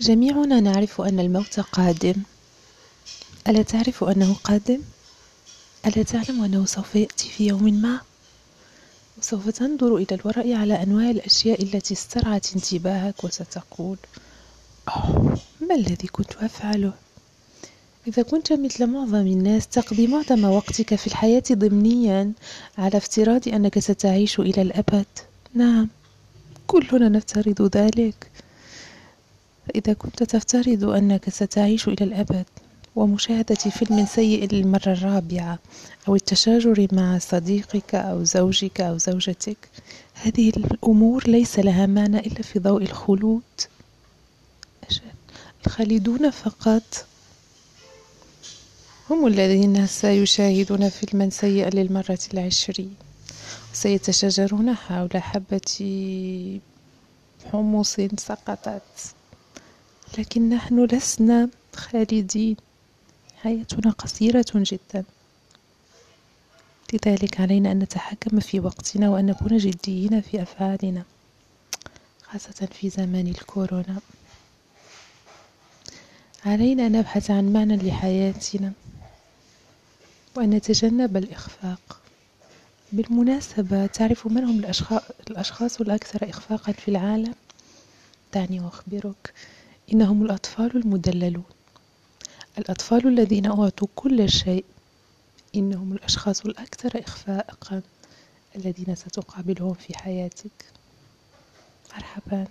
جميعنا نعرف أن الموت قادم ألا تعرف أنه قادم؟ ألا تعلم أنه سوف يأتي في يوم ما؟ وسوف تنظر إلى الوراء على أنواع الأشياء التي استرعت انتباهك وستقول ما الذي كنت أفعله؟ إذا كنت مثل معظم الناس تقضي معظم وقتك في الحياة ضمنيا على افتراض أنك ستعيش إلى الأبد نعم كلنا نفترض ذلك إذا كنت تفترض أنك ستعيش إلى الأبد ومشاهدة فيلم سيء للمرة الرابعة أو التشاجر مع صديقك أو زوجك أو زوجتك هذه الأمور ليس لها معنى إلا في ضوء الخلود. الخالدون فقط هم الذين سيشاهدون فيلما سيئا للمرة العشرين سيتشاجرون حول حبة حمص سقطت. لكن نحن لسنا خالدين. حياتنا قصيرة جدا. لذلك علينا أن نتحكم في وقتنا وأن نكون جديين في أفعالنا خاصة في زمن الكورونا. علينا أن نبحث عن معنى لحياتنا وأن نتجنب الإخفاق. بالمناسبة تعرف من هم الأشخاص الأكثر إخفاقا في العالم؟ دعني أخبرك. إنهم الأطفال المدللون. الأطفال الذين أعطوا كل شيء إنهم الأشخاص الأكثر إخفاقا الذين ستقابلهم في حياتك. مرحبا.